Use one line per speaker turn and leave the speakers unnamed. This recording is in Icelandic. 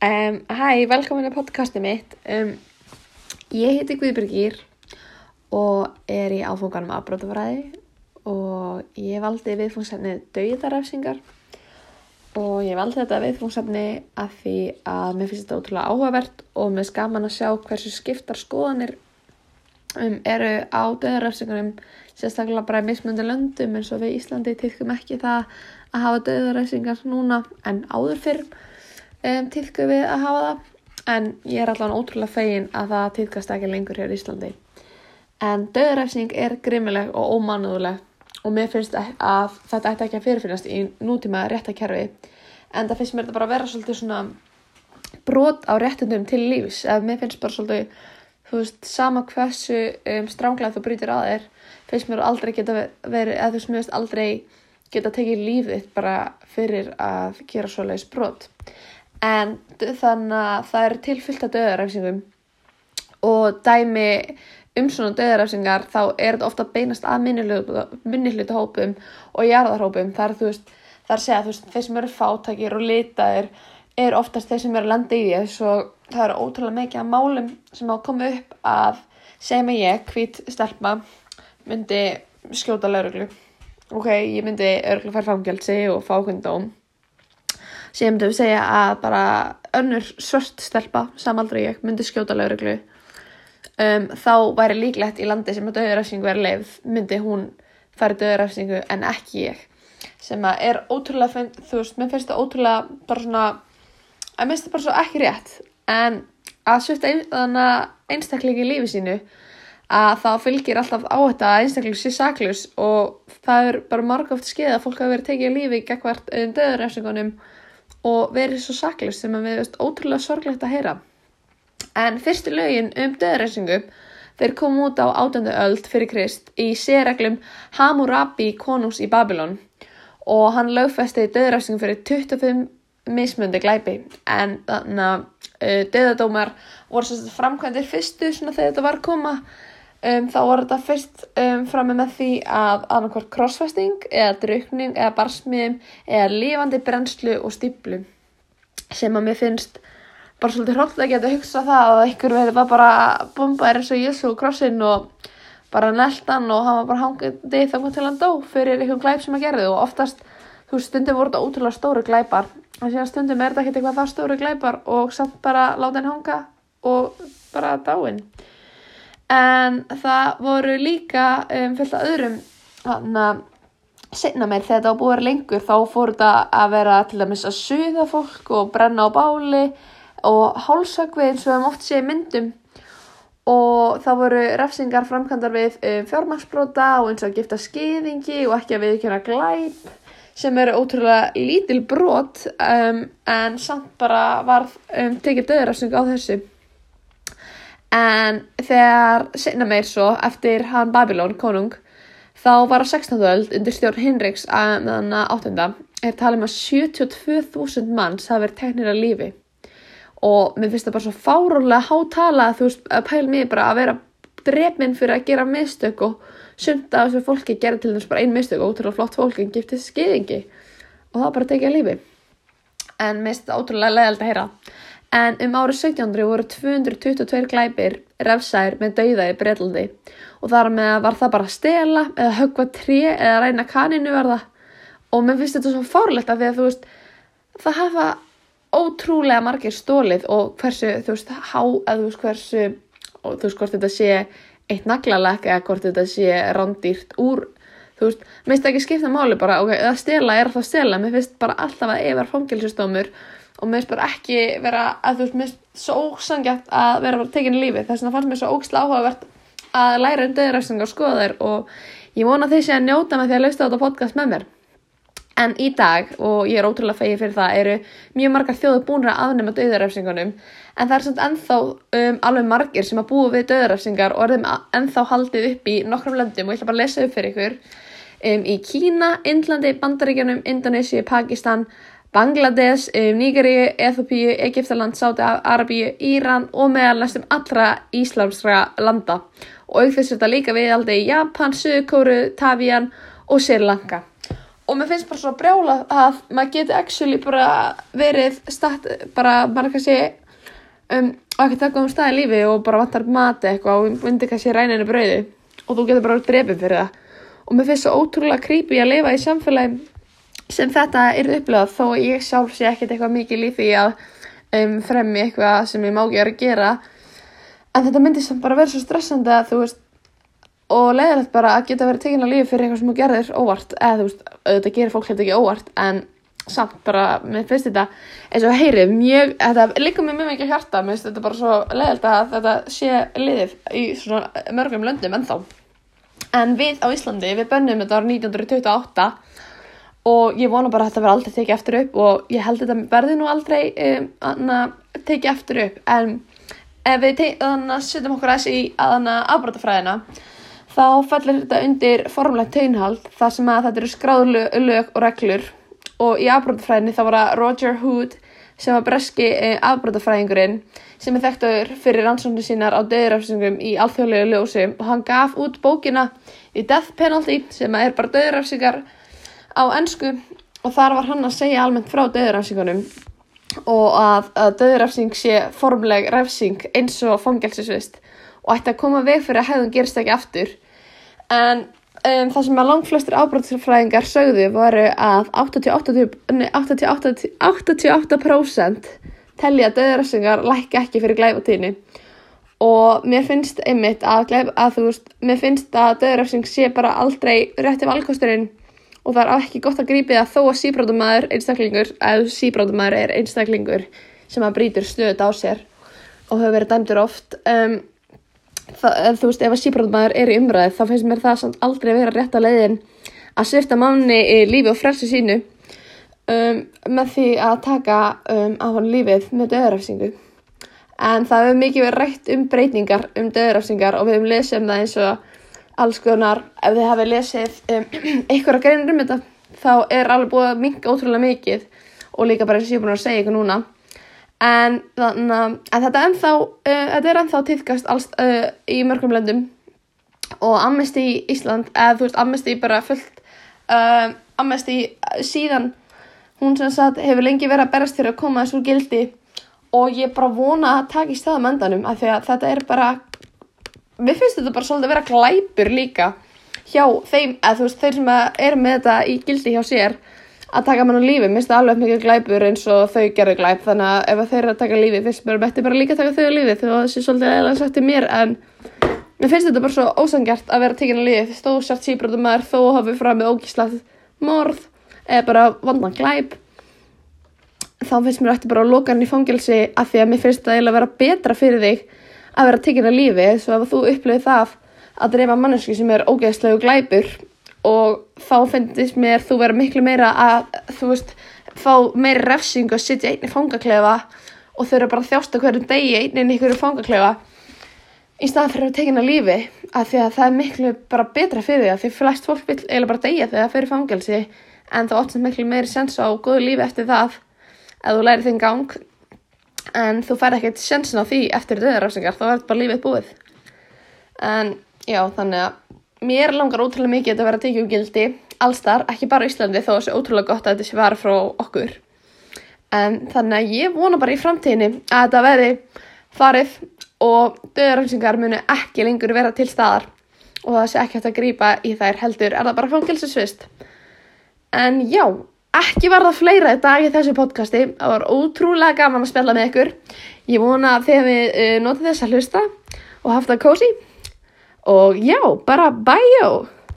Um, hæ, velkomin í podcasti mitt. Um, ég heiti Guðbyrgir og er í áfunganum afbrótafræði og ég valdi viðfóngsefnið dauðarefsingar og ég valdi þetta viðfóngsefni af því að mér finnst þetta ótrúlega áhugavert og mér skaman að sjá hversu skiptar skoðanir um, eru á dauðarefsingarum sérstaklega bara í mismundi löndum eins og við Íslandi tilkum ekki það að hafa dauðarefsingar núna en áður fyrr um, tilku við að hafa það. En ég er allavega ótrúlega fegin að það tilkast ekki lengur hér í Íslandi. En döðræfsing er grimmileg og ómannuðuleg og mér finnst að þetta ætti ekki að fyrirfinnast í nútíma réttakerfi en það finnst mér þetta bara að vera svolítið svona brot á réttundum til lífs. Eða mér finnst bara svolítið, þú veist, sama hversu um, stránglega þú brýtir að þér finnst mér aldrei geta verið, eða þú finnst aldrei geta tekið lífið bara fyrir að gera svoleiðis brot en þannig að það er tilfyllt að döðaræfsingum og dæmi um svona döðaræfsingar þá er þetta ofta beinast að minnihluta hópum og jarðarhópum. Þar þú veist, þar segja þú veist þeir sem eru fátakir og litaðir er oftast þeir sem eru að landa í því. Svo það eru ótrúlega mikið að málum sem á að koma upp að mig ég, hvít stelpa myndi skjóta lauruglu ok, ég myndi örgulega fara fangjaldsi og fá hundóm sem myndum segja að bara önnur svört stelpa, samaldra ég, myndi skjóta lauruglu um, þá væri líklegt í landi sem að döðurafsingu er leið, myndi hún færi döðurafsingu en ekki ég. Sem að er ótrúlega þú veist, mér finnst það ótrúlega bara svona, að mér finnst það bara svo ekki rétt. En að svifta ein, einstakleiki í lífi sínu að þá fylgir alltaf á þetta að einstaklega sé saklus og það er bara marg oft skeið að fólk hafa verið tekið lífi gegn um döðurafsingunum og verið svo saklust sem að við veist ótrúlega sorglegt að heyra. En fyrstu lögin um döðræsingum þeir kom út á átöndu öld fyrir Krist í sérreglum Hammurabi konungs í Babylon og hann lögfestiði döðræsingum fyrir 25 mismundi glæpi en þannig að uh, döðadómar voru framkvæmdir fyrstu þegar þetta var koma Um, þá voru þetta fyrst um, fram með því að annarkvært krossfesting eða draukning eða barsmiðum eða lífandi brennslu og stíplu sem að mér finnst bara svolítið hrótt að geta hugsað það að einhver verið var bara bombaðir eins og Jésu og krossin og bara neldan og hann var bara hangið þá til hann dó fyrir einhvern glæp sem að gerði og oftast þú stundum voru þetta ótrúlega stóru glæpar. En síðan stundum er þetta ekkert eitthvað það stóru glæpar og samt bara láta henn hanga og bara dáinn en það voru líka um, fullt af öðrum þannig að setna meir. Þegar þetta að vera lengur þá fór þetta að vera til dæmis að suða fólk og brenna á báli og hálsakvið eins og það mótt sé myndum. Og þá voru refsingar framkvæmdar við um, fjármaksbróta og eins og að gifta skiðingi og ekki að viðkjöna glæp sem eru ótrúlega lítil brot um, en samt bara var um, tekið döðrafsing á þessu En þegar setna meir svo eftir hann Babylon, konung, þá var á 16. öld undir stjórn Hinriks að þannig að áttunda er talið um að 72.000 manns hafi verið teknir að lífi. Og mér finnst það bara svo fárónlega hátala að þú veist að pæla mér bara að vera drefminn fyrir að gera mistök og sunda að þessu fólki gera til þess bara ein mistök og ótrúlega flott fólki en giftið skeiðingi og það bara tekið að lífi. En mér finnst það ótrúlega leðald að heyra en um árið 1700 voru 222 glæpir refsæðir með dauða í Breitlandi og þar með var það bara að stela eða högva trí eða ræna kaninu verða og mér finnst þetta svo fárlegt af því að þú veist það hafa ótrúlega margir stólið og hversu þú veist há eða þú veist hversu og þú veist hvort þetta sé eitt naglalekk eða hvort þetta sé rándýrt úr þú veist, mér finnst ekki skipta máli bara ok, það stela er það stela. Mér finnst bara alltaf að yfir fangilsistómur og mér finnst bara ekki vera að þú veist, mér finnst svo ósangjart að vera bara tekinni lífi þess vegna fannst mér svo ógsla áhugavert að læra um döðræstingar og skoða þér og ég vona því sé að njóta með því að lausta þetta podcast með mér. En í dag, og ég er ótrúlega fegið fyrir það eru mjög margar þjóðu búinra að afnema döðræfsingunum en það er svona ennþá um, alveg margir sem að búa við döðræfsingar og er þeim ennþá haldið upp í nokkrum löndum. Og ég ætla bara að lesa upp fyrir ykkur. Um, í Kína, Indlandi, Bandaríkjanum, Indonési, Pakistan Bangladesh, um, Nýgari, Eþopíu, Egiptaland, Sáti-Arabíu, Íran og meðal næstum allra íslamsra landa. Og aukþess þetta líka við aldrei Japan, Suðkóru, Tavían og Sri Lanka. Og mér finnst bara svo brjála að maður geti actually bara verið start, bara, bara kannski um, og ekki taka um stað í lífi og bara vantar mati eitthvað og myndi kannski ræninu brauði. Og þú getur bara drefið fyrir það. Og mér finnst svo ótrúlega creepy að lifa í samfélagi sem þetta er upplegað þó ég sjálf sé ekkert eitthvað mikið lífi að um, fremmi eitthvað sem ég má ekki vera að gera. En þetta myndi sem bara vera svo stressandi að þú veist og leiðilegt bara að geta verið tekinn á lífi fyrir eitthvað sem þú gerðir óvart eða þú veist, auðvitað gerir fólk hefði ekki óvart en samt bara, mér finnst þetta eins og heyrið, mjög, þetta líka mér mjög mikið hjarta, mér finnst þetta bara svo leiðilegt að þetta sé liðið í svona mörgum löndum ennþá. En við á Íslandi, við bönnum þetta ára 1928 og ég vona bara að þetta verði aldrei tekið eftir upp og ég held þetta verði nú aldrei um, tekið eftir upp. En ef við setjum okkur aðeins í aðana afbrótafræðina þá fellir þetta undir formlegt taunhald þar sem að þetta eru skráðu lög og reglur. Og í afbrótafræðinni þá var það Roger Hood sem var breski eh, afbrótafræðingurinn sem er þekktur fyrir rannsóknu sínar á döðurafsingum í alþjóðlegu ljósi. Og hann gaf út bókina í Death Penalty sem er bara döðurafsingar á ennsku og þar var hann að segja almennt frá döðurafsingunum og að, að döðurafsing sé formleg refsing eins og fangelsisvist og ætti að koma veg fyrir að hefðun gerist ekki aftur. En um, það sem að langt flestir ábróðsfræðingar sögðu voru að 88%, 88 telja að döðræsingar lækka ekki fyrir glæfatíðni og mér finnst einmitt að, að veist, mér finnst að döðræsing sé bara aldrei rétti valkosturinn og það er ekki gott að grípi það þó að síbrótumæður einstaklingur, eða síbrótumæður er einstaklingur sem að brýtur stöðut á sér og hefur verið dæmdur oft um, það, þú veist, ef að síbrótumæður er í umræð þá finnst mér það samt aldrei að vera rétt að leiðin að svifta manni í lífi og frelsi sínu um, með því að taka um, á hann lífið með döðrafsingu en það hefur mikið verið rætt um breytingar um döðrafsingar og við hefum lesið um það eins og alls konar, ef þið hafið lesið um, einhverja greinir um þetta þá er alveg búið að minga ótrúlega mikið og líka bara eins og ég er búin að segja ykkur núna. En, þannig, en þetta, ennþá, uh, þetta er ennþá týðkast alls uh, í mörgum löndum. Og Amnesty Ísland, eða þú veist Amnesty bara fullt uh, Amnesty síðan hún sem sagt hefur lengi verið að berast fyrir að koma þessu gildi. Og ég bara vona að taka í staða mendanum af því að þetta er bara mér finnst þetta bara svolítið að vera glæpur líka hjá þeim, eða þú veist, þeir sem eru með þetta í gildi hjá sér að taka mann á lífi, mér finnst það alveg mikið glæpur eins og þau gerðu glæp, þannig að ef þeir eru að taka lífi, finnst mér betur bara líka að taka þau á lífi þegar það sé svolítið eða sagt til mér en mér finnst þetta bara svo ósangjart að vera tekinn á lífi, þó sért síbrótum maður þó hafið fram með ógíslat morð eða bara vandan glæp þá finnst mér eftir bara að loka hann í fangelsi af því að mér finnst það eiginlega að vera betra fyrir þig að vera tekinn á lífi, svo ef þú upplifið það að drefa manneski sem er ógeðslegu glæpur og þá finnst mér þú vera miklu meira að þú veist, fá meiri refsing og sitja einni fangaklefa og þau eru bara að þjásta hverjum degi einni ykkur fangaklefa í staðan fyrir að tekina lífi að því að það er miklu bara betra fyrir því að því flest fólk vil eiginlega bara deyja þegar það fyrir fangelsi en það óttast miklu meiri sens á góðu lífi eftir það að þú læri þinn gang en þú fær ekkert sensin á því eftir döðarafsingar þá verður bara lífið búið. En já þannig að mér langar ótrúlega mikið að vera að tekið úr gildi allstar, ekki bara Íslandi þó sé ótrúlega gott að þetta sé vara frá okkur. En þannig að ég vona bara í framtíðinni að þetta veri farið og döðarhansingar munu ekki lengur vera til staðar og það sé ekki hægt að grýpa í þær heldur. Er það bara fangilsisvist en já, ekki var það fleira í dag í þessu podcasti. Það var ótrúlega gaman að spella með ykkur. Ég vona að þið hefði uh, notið þess að hlusta og haft það kósi og já, bara bæjó